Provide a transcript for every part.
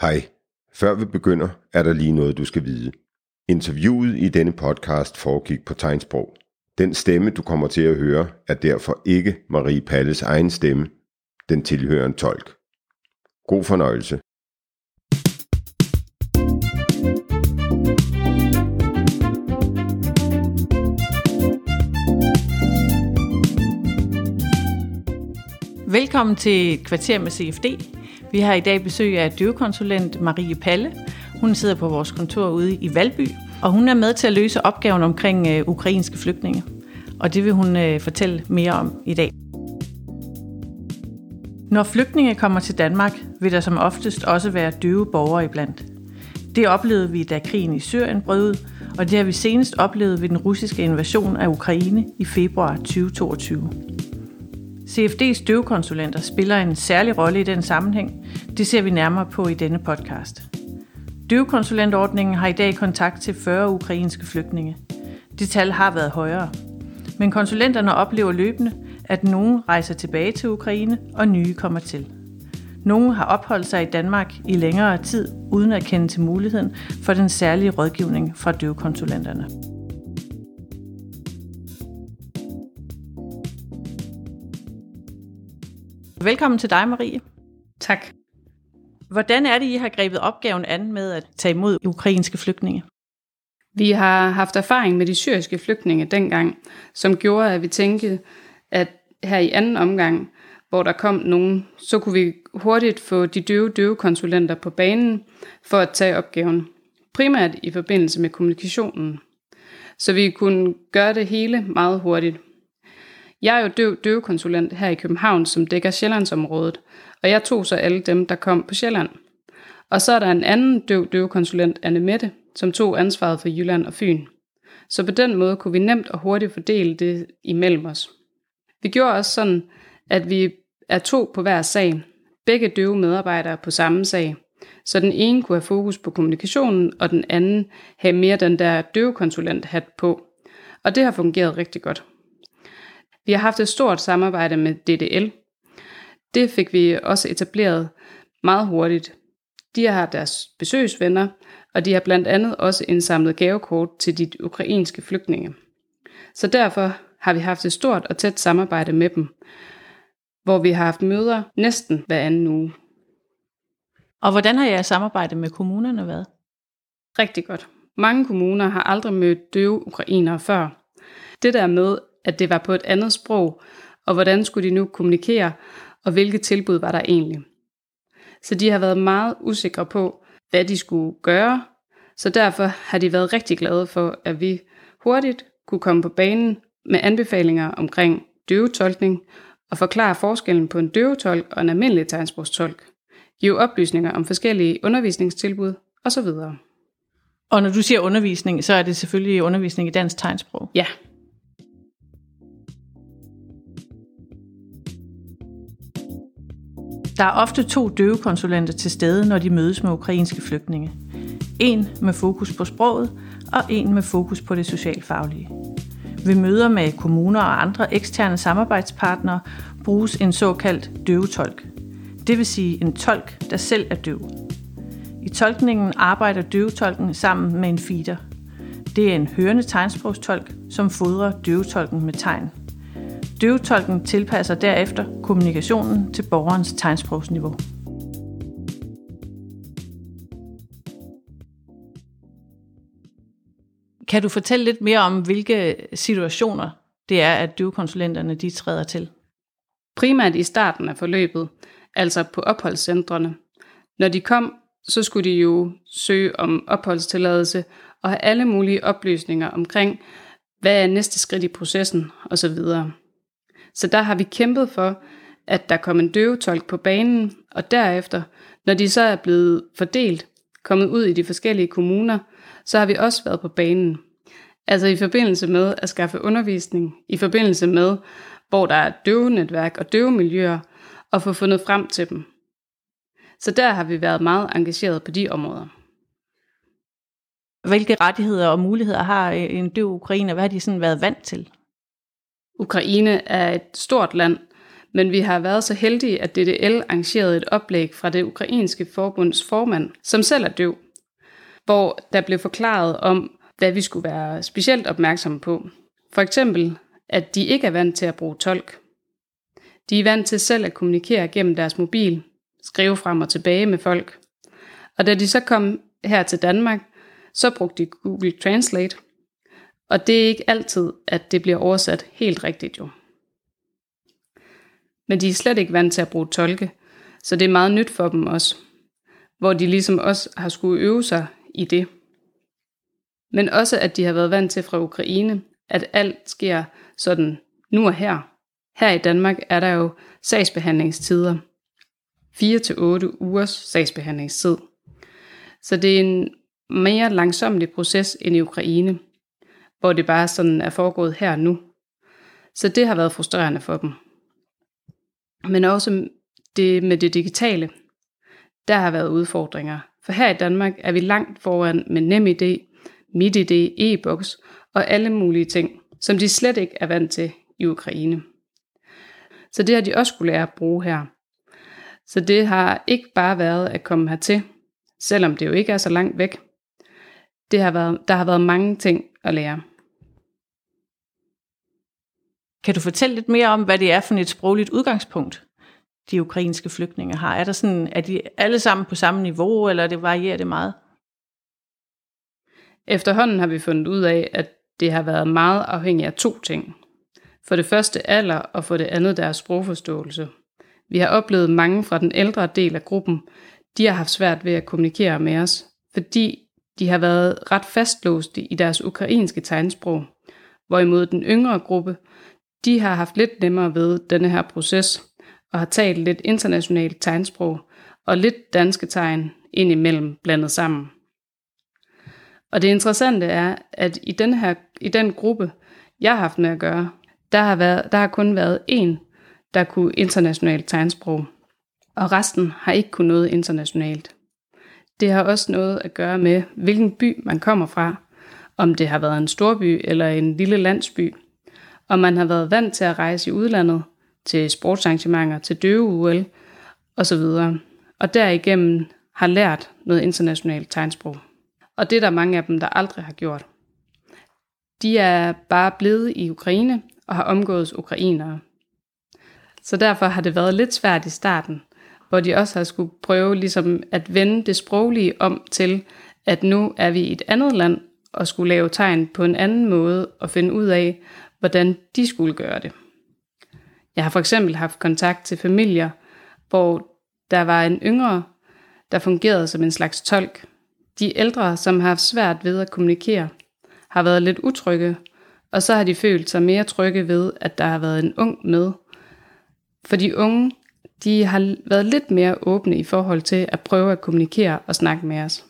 Hej. Før vi begynder, er der lige noget, du skal vide. Interviewet i denne podcast foregik på tegnsprog. Den stemme, du kommer til at høre, er derfor ikke Marie Palles egen stemme. Den tilhører en tolk. God fornøjelse. Velkommen til et kvarter med CFD. Vi har i dag besøg af døvekonsulent Marie Palle. Hun sidder på vores kontor ude i Valby, og hun er med til at løse opgaven omkring øh, ukrainske flygtninge. Og det vil hun øh, fortælle mere om i dag. Når flygtninge kommer til Danmark, vil der som oftest også være døve borgere iblandt. Det oplevede vi, da krigen i Syrien brød ud, og det har vi senest oplevet ved den russiske invasion af Ukraine i februar 2022. CFD's døvekonsulenter spiller en særlig rolle i den sammenhæng. Det ser vi nærmere på i denne podcast. Døvekonsulentordningen har i dag kontakt til 40 ukrainske flygtninge. Det tal har været højere. Men konsulenterne oplever løbende, at nogen rejser tilbage til Ukraine, og nye kommer til. Nogle har opholdt sig i Danmark i længere tid, uden at kende til muligheden for den særlige rådgivning fra døvekonsulenterne. Velkommen til dig, Marie. Tak. Hvordan er det, I har grebet opgaven an med at tage imod ukrainske flygtninge? Vi har haft erfaring med de syriske flygtninge dengang, som gjorde, at vi tænkte, at her i anden omgang, hvor der kom nogen, så kunne vi hurtigt få de døve døve konsulenter på banen for at tage opgaven. Primært i forbindelse med kommunikationen. Så vi kunne gøre det hele meget hurtigt. Jeg er jo døv døvekonsulent her i København, som dækker Sjællandsområdet, og jeg tog så alle dem, der kom på Sjælland. Og så er der en anden døv døvekonsulent, Anne Mette, som tog ansvaret for Jylland og Fyn. Så på den måde kunne vi nemt og hurtigt fordele det imellem os. Vi gjorde også sådan, at vi er to på hver sag, begge døve medarbejdere på samme sag, så den ene kunne have fokus på kommunikationen, og den anden have mere den der døvekonsulent hat på. Og det har fungeret rigtig godt. Vi har haft et stort samarbejde med DDL. Det fik vi også etableret meget hurtigt. De har deres besøgsvenner, og de har blandt andet også indsamlet gavekort til de ukrainske flygtninge. Så derfor har vi haft et stort og tæt samarbejde med dem, hvor vi har haft møder næsten hver anden uge. Og hvordan har jeres samarbejde med kommunerne været? Rigtig godt. Mange kommuner har aldrig mødt døve ukrainere før. Det der med, at det var på et andet sprog, og hvordan skulle de nu kommunikere, og hvilke tilbud var der egentlig. Så de har været meget usikre på, hvad de skulle gøre, så derfor har de været rigtig glade for, at vi hurtigt kunne komme på banen med anbefalinger omkring døvetolkning og forklare forskellen på en døvetolk og en almindelig tegnsprogstolk, give oplysninger om forskellige undervisningstilbud osv. Og når du siger undervisning, så er det selvfølgelig undervisning i dansk tegnsprog. Ja, Der er ofte to døvekonsulenter til stede, når de mødes med ukrainske flygtninge. En med fokus på sproget, og en med fokus på det socialfaglige. Ved møder med kommuner og andre eksterne samarbejdspartnere bruges en såkaldt døvetolk. Det vil sige en tolk, der selv er døv. I tolkningen arbejder døvetolken sammen med en feeder. Det er en hørende tegnsprogstolk, som fodrer døvetolken med tegn. Døvetolken tilpasser derefter kommunikationen til borgerens tegnsprogsniveau. Kan du fortælle lidt mere om, hvilke situationer det er, at døvekonsulenterne de træder til? Primært i starten af forløbet, altså på opholdscentrene. Når de kom, så skulle de jo søge om opholdstilladelse og have alle mulige oplysninger omkring, hvad er næste skridt i processen osv. Så der har vi kæmpet for, at der kom en døvetolk på banen, og derefter, når de så er blevet fordelt, kommet ud i de forskellige kommuner, så har vi også været på banen. Altså i forbindelse med at skaffe undervisning, i forbindelse med, hvor der er døvenetværk og døvemiljøer, og få fundet frem til dem. Så der har vi været meget engageret på de områder. Hvilke rettigheder og muligheder har øh, en døv ukrainer? Hvad har de sådan været vant til? Ukraine er et stort land men vi har været så heldige, at DDL arrangerede et oplæg fra det ukrainske forbunds formand, som selv er døv, hvor der blev forklaret om, hvad vi skulle være specielt opmærksomme på. For eksempel, at de ikke er vant til at bruge tolk. De er vant til selv at kommunikere gennem deres mobil, skrive frem og tilbage med folk. Og da de så kom her til Danmark, så brugte de Google Translate. Og det er ikke altid, at det bliver oversat helt rigtigt jo. Men de er slet ikke vant til at bruge tolke, så det er meget nyt for dem også. Hvor de ligesom også har skulle øve sig i det. Men også at de har været vant til fra Ukraine, at alt sker sådan nu og her. Her i Danmark er der jo sagsbehandlingstider. 4-8 ugers sagsbehandlingstid. Så det er en mere langsomlig proces end i Ukraine, hvor det bare sådan er foregået her nu. Så det har været frustrerende for dem. Men også det med det digitale, der har været udfordringer. For her i Danmark er vi langt foran med NemID, MitID, e-boks og alle mulige ting, som de slet ikke er vant til i Ukraine. Så det har de også skulle lære at bruge her. Så det har ikke bare været at komme hertil, selvom det jo ikke er så langt væk. Det har været, der har været mange ting at lære. Kan du fortælle lidt mere om, hvad det er for et sprogligt udgangspunkt, de ukrainske flygtninge har? Er, der sådan, er de alle sammen på samme niveau, eller det varierer det meget? Efterhånden har vi fundet ud af, at det har været meget afhængigt af to ting. For det første alder, og for det andet deres sprogforståelse. Vi har oplevet mange fra den ældre del af gruppen, de har haft svært ved at kommunikere med os, fordi de har været ret fastlåste i deres ukrainske tegnsprog, hvorimod den yngre gruppe, de har haft lidt nemmere ved denne her proces, og har talt lidt internationalt tegnsprog og lidt danske tegn indimellem blandet sammen. Og det interessante er, at i den, her, i den gruppe, jeg har haft med at gøre, der har, været, der har kun været en, der kunne internationalt tegnsprog, og resten har ikke kunnet noget internationalt. Det har også noget at gøre med, hvilken by man kommer fra, om det har været en storby eller en lille landsby, og man har været vant til at rejse i udlandet, til sportsarrangementer, til døve-UL osv., og derigennem har lært noget internationalt tegnsprog. Og det er der mange af dem, der aldrig har gjort. De er bare blevet i Ukraine og har omgået ukrainere. Så derfor har det været lidt svært i starten, hvor de også har skulle prøve ligesom at vende det sproglige om til, at nu er vi i et andet land og skulle lave tegn på en anden måde og finde ud af, hvordan de skulle gøre det. Jeg har for eksempel haft kontakt til familier, hvor der var en yngre, der fungerede som en slags tolk. De ældre, som har haft svært ved at kommunikere, har været lidt utrygge, og så har de følt sig mere trygge ved, at der har været en ung med. For de unge, de har været lidt mere åbne i forhold til at prøve at kommunikere og snakke med os.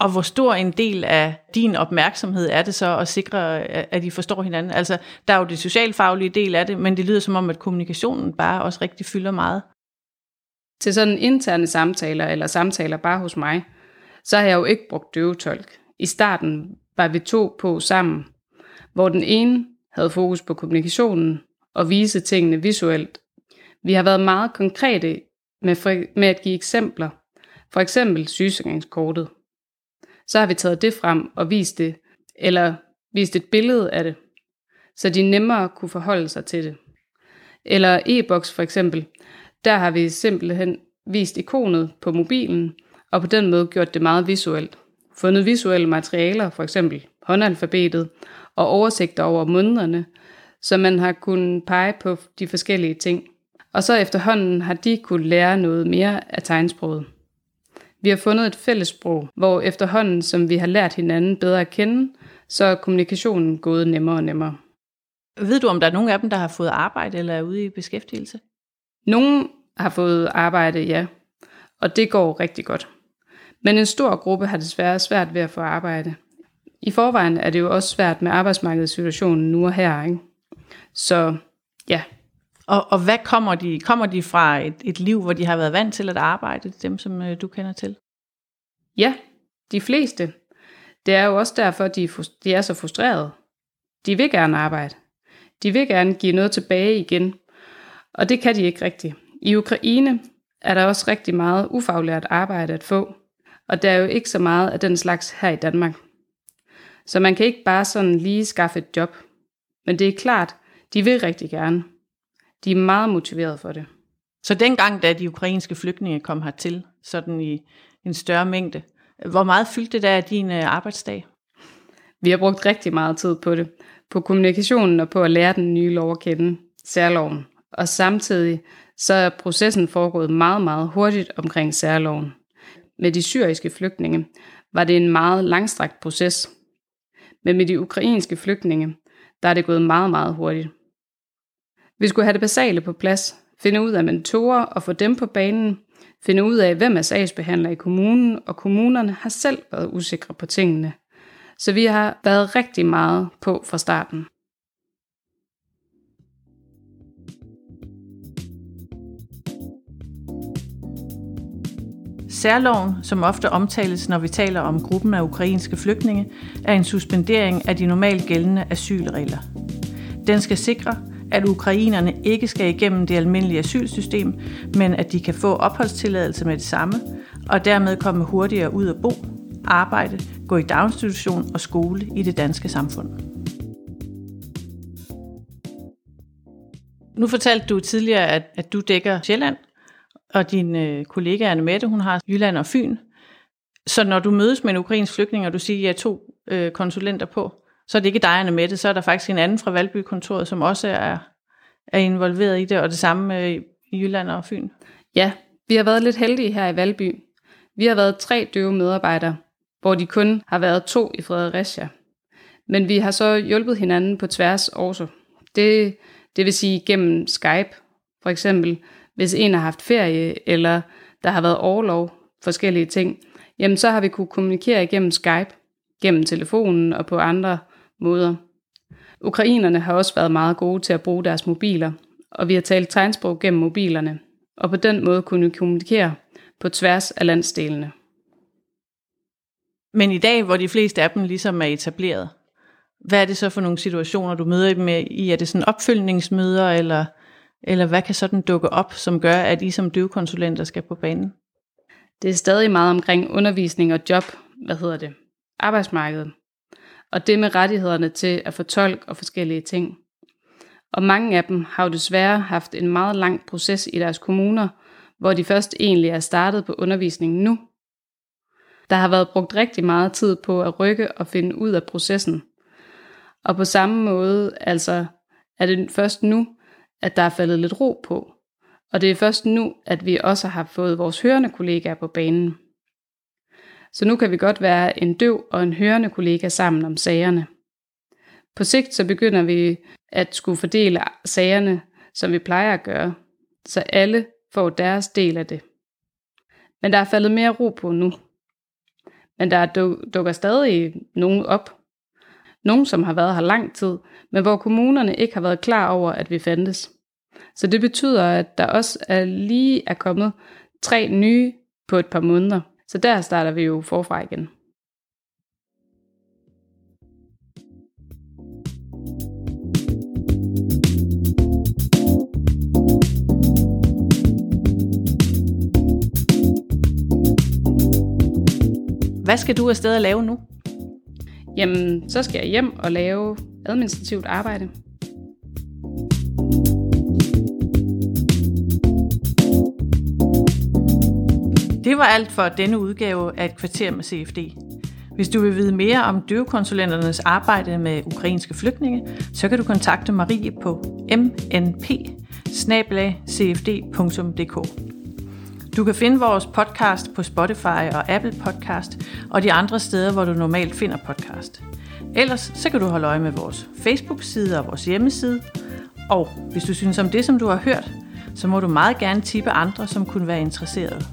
Og hvor stor en del af din opmærksomhed er det så at sikre, at I forstår hinanden? Altså, der er jo det socialfaglige del af det, men det lyder som om, at kommunikationen bare også rigtig fylder meget. Til sådan interne samtaler, eller samtaler bare hos mig, så har jeg jo ikke brugt døvetolk. I starten var vi to på sammen, hvor den ene havde fokus på kommunikationen og vise tingene visuelt. Vi har været meget konkrete med, med at give eksempler. For eksempel sygesikringskortet så har vi taget det frem og vist det, eller vist et billede af det, så de nemmere kunne forholde sig til det. Eller e-boks for eksempel, der har vi simpelthen vist ikonet på mobilen, og på den måde gjort det meget visuelt. Fundet visuelle materialer, for eksempel håndalfabetet, og oversigter over månederne, så man har kunnet pege på de forskellige ting. Og så efterhånden har de kunne lære noget mere af tegnsproget. Vi har fundet et fælles sprog, hvor efterhånden, som vi har lært hinanden bedre at kende, så er kommunikationen gået nemmere og nemmere. Ved du, om der er nogen af dem, der har fået arbejde eller er ude i beskæftigelse? Nogle har fået arbejde, ja, og det går rigtig godt. Men en stor gruppe har desværre svært ved at få arbejde. I forvejen er det jo også svært med arbejdsmarkedssituationen nu og her, ikke? Så ja, og, og hvad kommer de? Kommer de fra et, et liv, hvor de har været vant til at arbejde, dem som øh, du kender til? Ja, de fleste. Det er jo også derfor, de, de er så frustrerede. De vil gerne arbejde. De vil gerne give noget tilbage igen, og det kan de ikke rigtigt. I Ukraine er der også rigtig meget ufaglært arbejde at få, og der er jo ikke så meget af den slags her i Danmark. Så man kan ikke bare sådan lige skaffe et job. Men det er klart, de vil rigtig gerne. De er meget motiveret for det. Så dengang, da de ukrainske flygtninge kom hertil, sådan i en større mængde, hvor meget fyldte det der af din øh, arbejdsdag? Vi har brugt rigtig meget tid på det. På kommunikationen og på at lære den nye lov at kende, særloven. Og samtidig så er processen foregået meget, meget hurtigt omkring særloven. Med de syriske flygtninge var det en meget langstrakt proces. Men med de ukrainske flygtninge, der er det gået meget, meget hurtigt. Vi skulle have det basale på plads, finde ud af mentorer og få dem på banen, finde ud af, hvem er sagsbehandler i kommunen, og kommunerne har selv været usikre på tingene. Så vi har været rigtig meget på fra starten. Særloven, som ofte omtales, når vi taler om gruppen af ukrainske flygtninge, er en suspendering af de normalt gældende asylregler. Den skal sikre, at ukrainerne ikke skal igennem det almindelige asylsystem, men at de kan få opholdstilladelse med det samme, og dermed komme hurtigere ud at bo, arbejde, gå i daginstitution og skole i det danske samfund. Nu fortalte du tidligere, at, at du dækker Sjælland, og din øh, kollega Anne Mette, hun har Jylland og Fyn. Så når du mødes med en ukrainsk flygtning, og du siger, at I er to øh, konsulenter på, så er det ikke dig, med Mette, så er der faktisk en anden fra Valby-kontoret, som også er, er involveret i det, og det samme øh, i Jylland og Fyn. Ja, vi har været lidt heldige her i Valby. Vi har været tre døve medarbejdere, hvor de kun har været to i Fredericia. Men vi har så hjulpet hinanden på tværs også. Det, det vil sige gennem Skype, for eksempel, hvis en har haft ferie, eller der har været overlov, forskellige ting, jamen så har vi kunne kommunikere igennem Skype, gennem telefonen og på andre måder. Ukrainerne har også været meget gode til at bruge deres mobiler, og vi har talt tegnsprog gennem mobilerne, og på den måde kunne vi kommunikere på tværs af landsdelene. Men i dag, hvor de fleste af dem ligesom er etableret, hvad er det så for nogle situationer, du møder dem med i? Er det sådan opfølgningsmøder, eller, eller hvad kan sådan dukke op, som gør, at I som døvekonsulenter skal på banen? Det er stadig meget omkring undervisning og job, hvad hedder det, arbejdsmarkedet. Og det med rettighederne til at få tolk og forskellige ting. Og mange af dem har jo desværre haft en meget lang proces i deres kommuner, hvor de først egentlig er startet på undervisningen nu. Der har været brugt rigtig meget tid på at rykke og finde ud af processen. Og på samme måde altså er det først nu, at der er faldet lidt ro på. Og det er først nu, at vi også har fået vores hørende kollegaer på banen. Så nu kan vi godt være en døv og en hørende kollega sammen om sagerne. På sigt så begynder vi at skulle fordele sagerne, som vi plejer at gøre, så alle får deres del af det. Men der er faldet mere ro på nu. Men der dukker stadig nogen op. Nogen, som har været her lang tid, men hvor kommunerne ikke har været klar over, at vi fandtes. Så det betyder, at der også er lige er kommet tre nye på et par måneder. Så der starter vi jo forfra igen. Hvad skal du afsted og lave nu? Jamen, så skal jeg hjem og lave administrativt arbejde. Det var alt for denne udgave af et kvarter med CFD. Hvis du vil vide mere om døvekonsulenternes arbejde med ukrainske flygtninge, så kan du kontakte Marie på mnp Du kan finde vores podcast på Spotify og Apple Podcast og de andre steder, hvor du normalt finder podcast. Ellers så kan du holde øje med vores Facebook-side og vores hjemmeside. Og hvis du synes om det, som du har hørt, så må du meget gerne tippe andre, som kunne være interesserede.